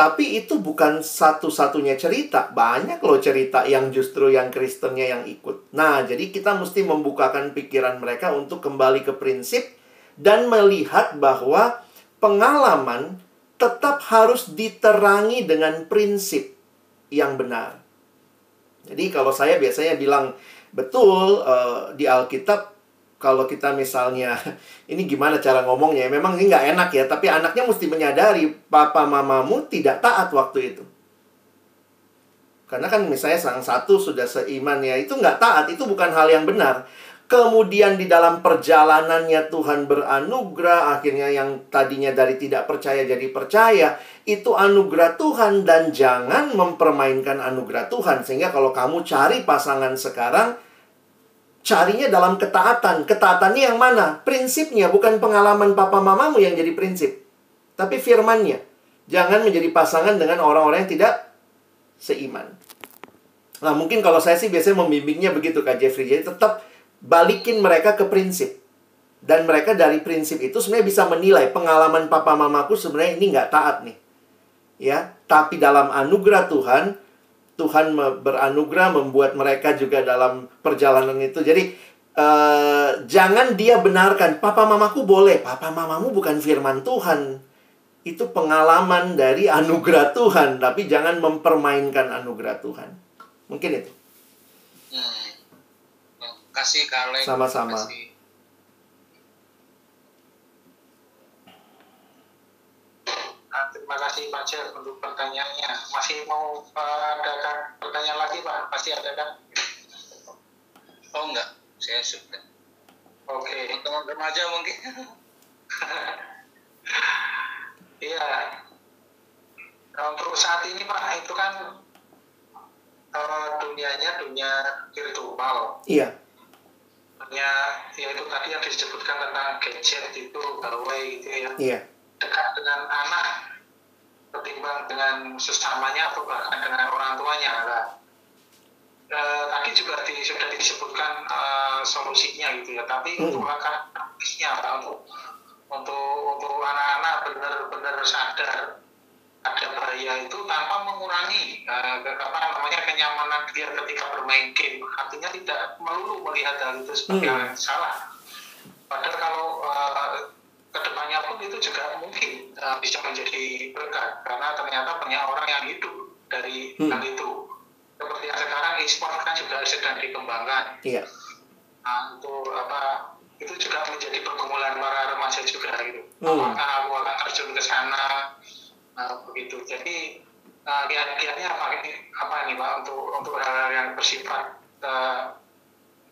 Tapi itu bukan satu-satunya cerita. Banyak loh cerita yang justru yang Kristennya yang ikut. Nah, jadi kita mesti membukakan pikiran mereka untuk kembali ke prinsip dan melihat bahwa pengalaman tetap harus diterangi dengan prinsip yang benar. Jadi kalau saya biasanya bilang betul eh, di Alkitab kalau kita misalnya ini gimana cara ngomongnya? Memang ini nggak enak ya tapi anaknya mesti menyadari papa mamamu tidak taat waktu itu. Karena kan misalnya sang satu sudah seiman ya itu nggak taat itu bukan hal yang benar. Kemudian di dalam perjalanannya Tuhan beranugerah akhirnya yang tadinya dari tidak percaya jadi percaya itu anugerah Tuhan dan jangan mempermainkan anugerah Tuhan. Sehingga kalau kamu cari pasangan sekarang carinya dalam ketaatan. Ketaatannya yang mana? Prinsipnya, bukan pengalaman papa mamamu yang jadi prinsip. Tapi firmannya. Jangan menjadi pasangan dengan orang-orang yang tidak seiman. Nah, mungkin kalau saya sih biasanya membimbingnya begitu, Kak Jeffrey. Jadi tetap balikin mereka ke prinsip. Dan mereka dari prinsip itu sebenarnya bisa menilai pengalaman papa mamaku sebenarnya ini nggak taat nih. Ya, tapi dalam anugerah Tuhan, Tuhan beranugerah membuat mereka juga dalam perjalanan itu. Jadi eh, jangan dia benarkan papa mamaku boleh, papa mamamu bukan firman Tuhan. Itu pengalaman dari anugerah Tuhan, tapi jangan mempermainkan anugerah Tuhan. Mungkin itu. hmm. kasih Kalek Sama-sama. kasih. Pasti ada kan? oh enggak saya sudah Oke. teman remaja mungkin Iya. Nah, untuk saat ini Pak itu kan eh, dunianya dunia virtual. Iya. Dunia ya itu tadi yang disebutkan tentang gadget itu gawai gitu ya. Iya. dekat dengan anak ketimbang dengan sesamanya atau bahkan dengan orang tuanya. Nah, eh, tadi juga di, sudah disebutkan eh, solusinya gitu ya, tapi hmm. untuk langkah praktisnya untuk untuk untuk anak-anak benar-benar sadar ada bahaya itu tanpa mengurangi uh, apa namanya kenyamanan dia ketika bermain game artinya tidak melulu melihat hal itu sebagai hmm. yang salah padahal kalau uh, ke depannya pun itu juga mungkin uh, bisa menjadi berkat karena ternyata banyak orang yang hidup dari hmm. hal itu seperti yang sekarang e-sport kan juga sedang dikembangkan iya. nah, untuk apa itu juga menjadi pergumulan para remaja juga gitu hmm. apakah aku akan terjun ke sana nah, begitu jadi uh, kiat-kiatnya apa ini apa ini pak untuk untuk hal-hal yang bersifat uh,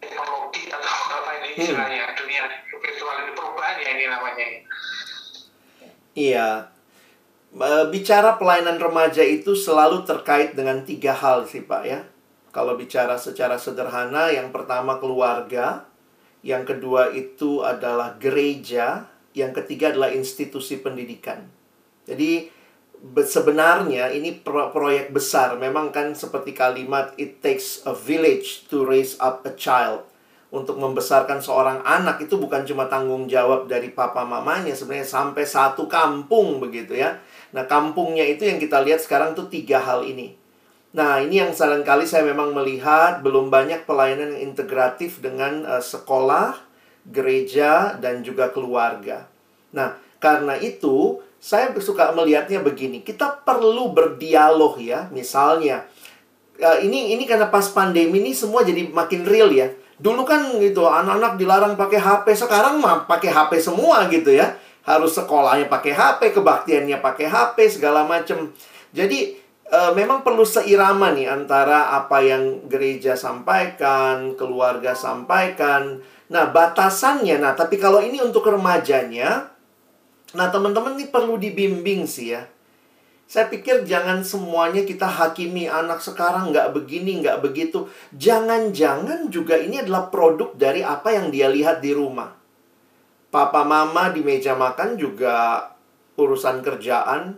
teknologi atau apa ini hmm. istilahnya hmm. dunia virtual ini perubahan ya ini namanya iya bicara pelayanan remaja itu selalu terkait dengan tiga hal sih pak ya kalau bicara secara sederhana yang pertama keluarga yang kedua itu adalah gereja yang ketiga adalah institusi pendidikan jadi sebenarnya ini pro proyek besar. Memang kan seperti kalimat it takes a village to raise up a child. Untuk membesarkan seorang anak itu bukan cuma tanggung jawab dari papa mamanya, sebenarnya sampai satu kampung begitu ya. Nah, kampungnya itu yang kita lihat sekarang tuh tiga hal ini. Nah, ini yang kali saya memang melihat belum banyak pelayanan yang integratif dengan uh, sekolah, gereja, dan juga keluarga. Nah, karena itu saya suka melihatnya begini. Kita perlu berdialog ya. Misalnya, uh, ini ini karena pas pandemi ini semua jadi makin real ya. Dulu kan gitu anak-anak dilarang pakai HP, sekarang mah pakai HP semua gitu ya. Harus sekolahnya pakai HP, kebaktiannya pakai HP, segala macam. Jadi uh, memang perlu seirama nih antara apa yang gereja sampaikan, keluarga sampaikan. Nah, batasannya nah, tapi kalau ini untuk remajanya, Nah, teman-teman ini perlu dibimbing sih ya. Saya pikir jangan semuanya kita hakimi anak sekarang nggak begini, nggak begitu. Jangan-jangan juga ini adalah produk dari apa yang dia lihat di rumah. Papa mama di meja makan juga urusan kerjaan,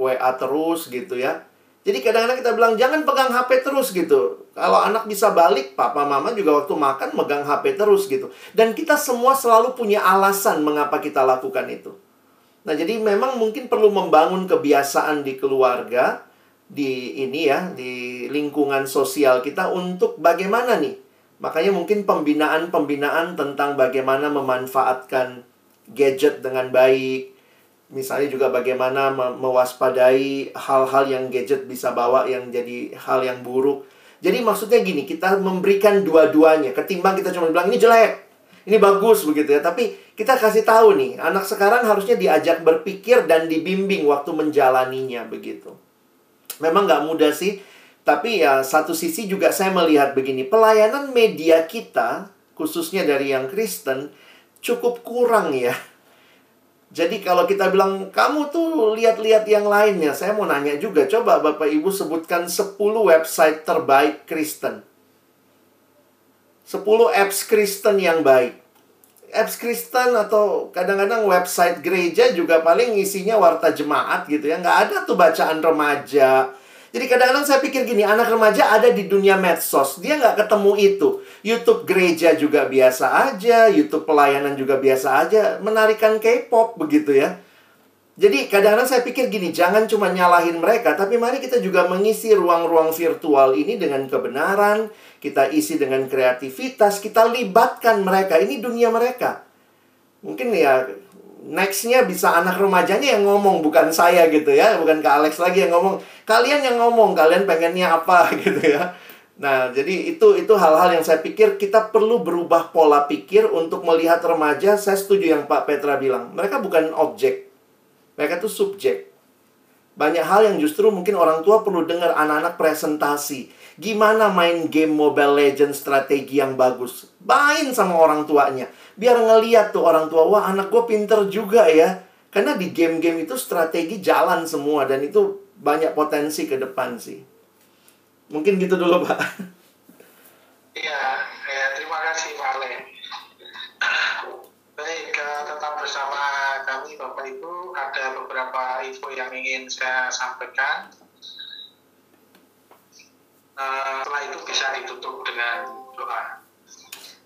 WA terus gitu ya. Jadi kadang-kadang kita bilang jangan pegang HP terus gitu. Kalau anak bisa balik, papa mama juga waktu makan megang HP terus gitu. Dan kita semua selalu punya alasan mengapa kita lakukan itu. Nah, jadi memang mungkin perlu membangun kebiasaan di keluarga, di ini ya, di lingkungan sosial kita untuk bagaimana nih? Makanya mungkin pembinaan-pembinaan tentang bagaimana memanfaatkan gadget dengan baik. Misalnya juga bagaimana mewaspadai hal-hal yang gadget bisa bawa yang jadi hal yang buruk. Jadi maksudnya gini, kita memberikan dua-duanya. Ketimbang kita cuma bilang ini jelek, ini bagus begitu ya. Tapi kita kasih tahu nih, anak sekarang harusnya diajak berpikir dan dibimbing waktu menjalaninya begitu. Memang nggak mudah sih, tapi ya satu sisi juga saya melihat begini, pelayanan media kita, khususnya dari yang Kristen, cukup kurang ya. Jadi kalau kita bilang, kamu tuh lihat-lihat yang lainnya, saya mau nanya juga, coba Bapak Ibu sebutkan 10 website terbaik Kristen. 10 apps Kristen yang baik. Apps Kristen atau kadang-kadang website gereja juga paling isinya warta jemaat gitu ya. Nggak ada tuh bacaan remaja. Jadi kadang-kadang saya pikir gini, anak remaja ada di dunia medsos. Dia nggak ketemu itu. YouTube gereja juga biasa aja. YouTube pelayanan juga biasa aja. Menarikan K-pop begitu ya. Jadi kadang-kadang saya pikir gini, jangan cuma nyalahin mereka, tapi mari kita juga mengisi ruang-ruang virtual ini dengan kebenaran, kita isi dengan kreativitas, kita libatkan mereka. Ini dunia mereka. Mungkin ya nextnya bisa anak remajanya yang ngomong, bukan saya gitu ya, bukan ke Alex lagi yang ngomong. Kalian yang ngomong, kalian pengennya apa gitu ya. Nah, jadi itu itu hal-hal yang saya pikir kita perlu berubah pola pikir untuk melihat remaja. Saya setuju yang Pak Petra bilang, mereka bukan objek mereka tuh subjek. Banyak hal yang justru mungkin orang tua perlu dengar anak-anak presentasi. Gimana main game Mobile Legends strategi yang bagus. Main sama orang tuanya. Biar ngeliat tuh orang tua, wah anak gue pinter juga ya. Karena di game-game itu strategi jalan semua. Dan itu banyak potensi ke depan sih. Mungkin gitu dulu, Pak. Iya, ya, terima kasih Pak Ale. Baik, tetap bersama kami Bapak Ibu. Ada info yang ingin saya sampaikan. Uh, setelah itu bisa ditutup dengan doa.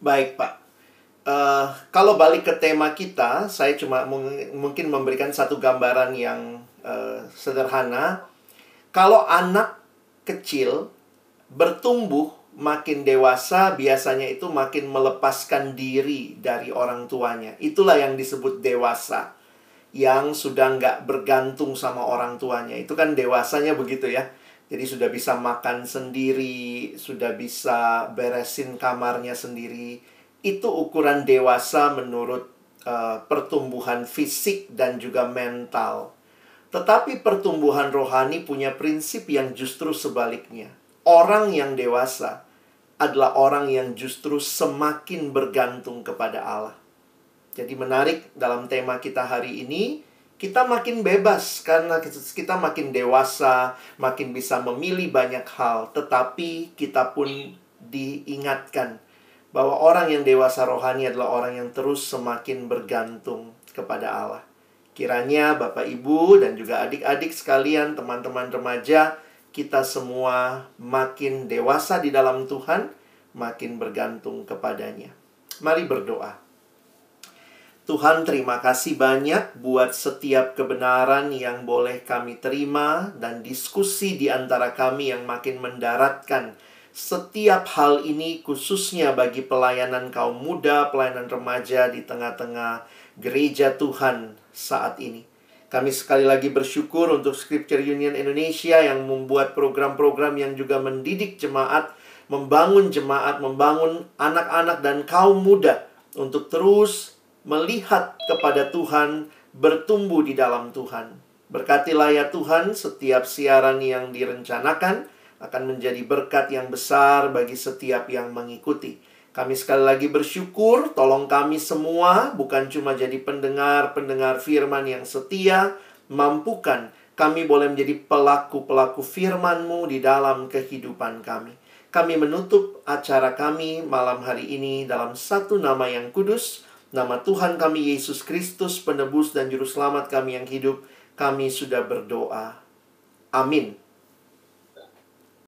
Baik, Pak. Uh, kalau balik ke tema kita, saya cuma mungkin memberikan satu gambaran yang uh, sederhana. Kalau anak kecil bertumbuh makin dewasa biasanya itu makin melepaskan diri dari orang tuanya. Itulah yang disebut dewasa. Yang sudah nggak bergantung sama orang tuanya. Itu kan dewasanya begitu ya. Jadi sudah bisa makan sendiri, sudah bisa beresin kamarnya sendiri. Itu ukuran dewasa menurut uh, pertumbuhan fisik dan juga mental. Tetapi pertumbuhan rohani punya prinsip yang justru sebaliknya orang yang dewasa adalah orang yang justru semakin bergantung kepada Allah. Jadi menarik dalam tema kita hari ini, kita makin bebas karena kita makin dewasa, makin bisa memilih banyak hal, tetapi kita pun diingatkan bahwa orang yang dewasa rohani adalah orang yang terus semakin bergantung kepada Allah. Kiranya Bapak Ibu dan juga adik-adik sekalian, teman-teman remaja, kita semua makin dewasa di dalam Tuhan, makin bergantung kepadanya. Mari berdoa. Tuhan, terima kasih banyak buat setiap kebenaran yang boleh kami terima dan diskusi di antara kami yang makin mendaratkan setiap hal ini khususnya bagi pelayanan kaum muda, pelayanan remaja di tengah-tengah gereja Tuhan saat ini. Kami sekali lagi bersyukur untuk Scripture Union Indonesia yang membuat program-program yang juga mendidik jemaat, membangun jemaat, membangun anak-anak dan kaum muda untuk terus melihat kepada Tuhan, bertumbuh di dalam Tuhan. Berkatilah ya Tuhan setiap siaran yang direncanakan akan menjadi berkat yang besar bagi setiap yang mengikuti. Kami sekali lagi bersyukur, tolong kami semua bukan cuma jadi pendengar-pendengar firman yang setia, mampukan kami boleh menjadi pelaku-pelaku firman-Mu di dalam kehidupan kami. Kami menutup acara kami malam hari ini dalam satu nama yang kudus, nama Tuhan kami Yesus Kristus, penebus dan juru selamat kami yang hidup. Kami sudah berdoa. Amin.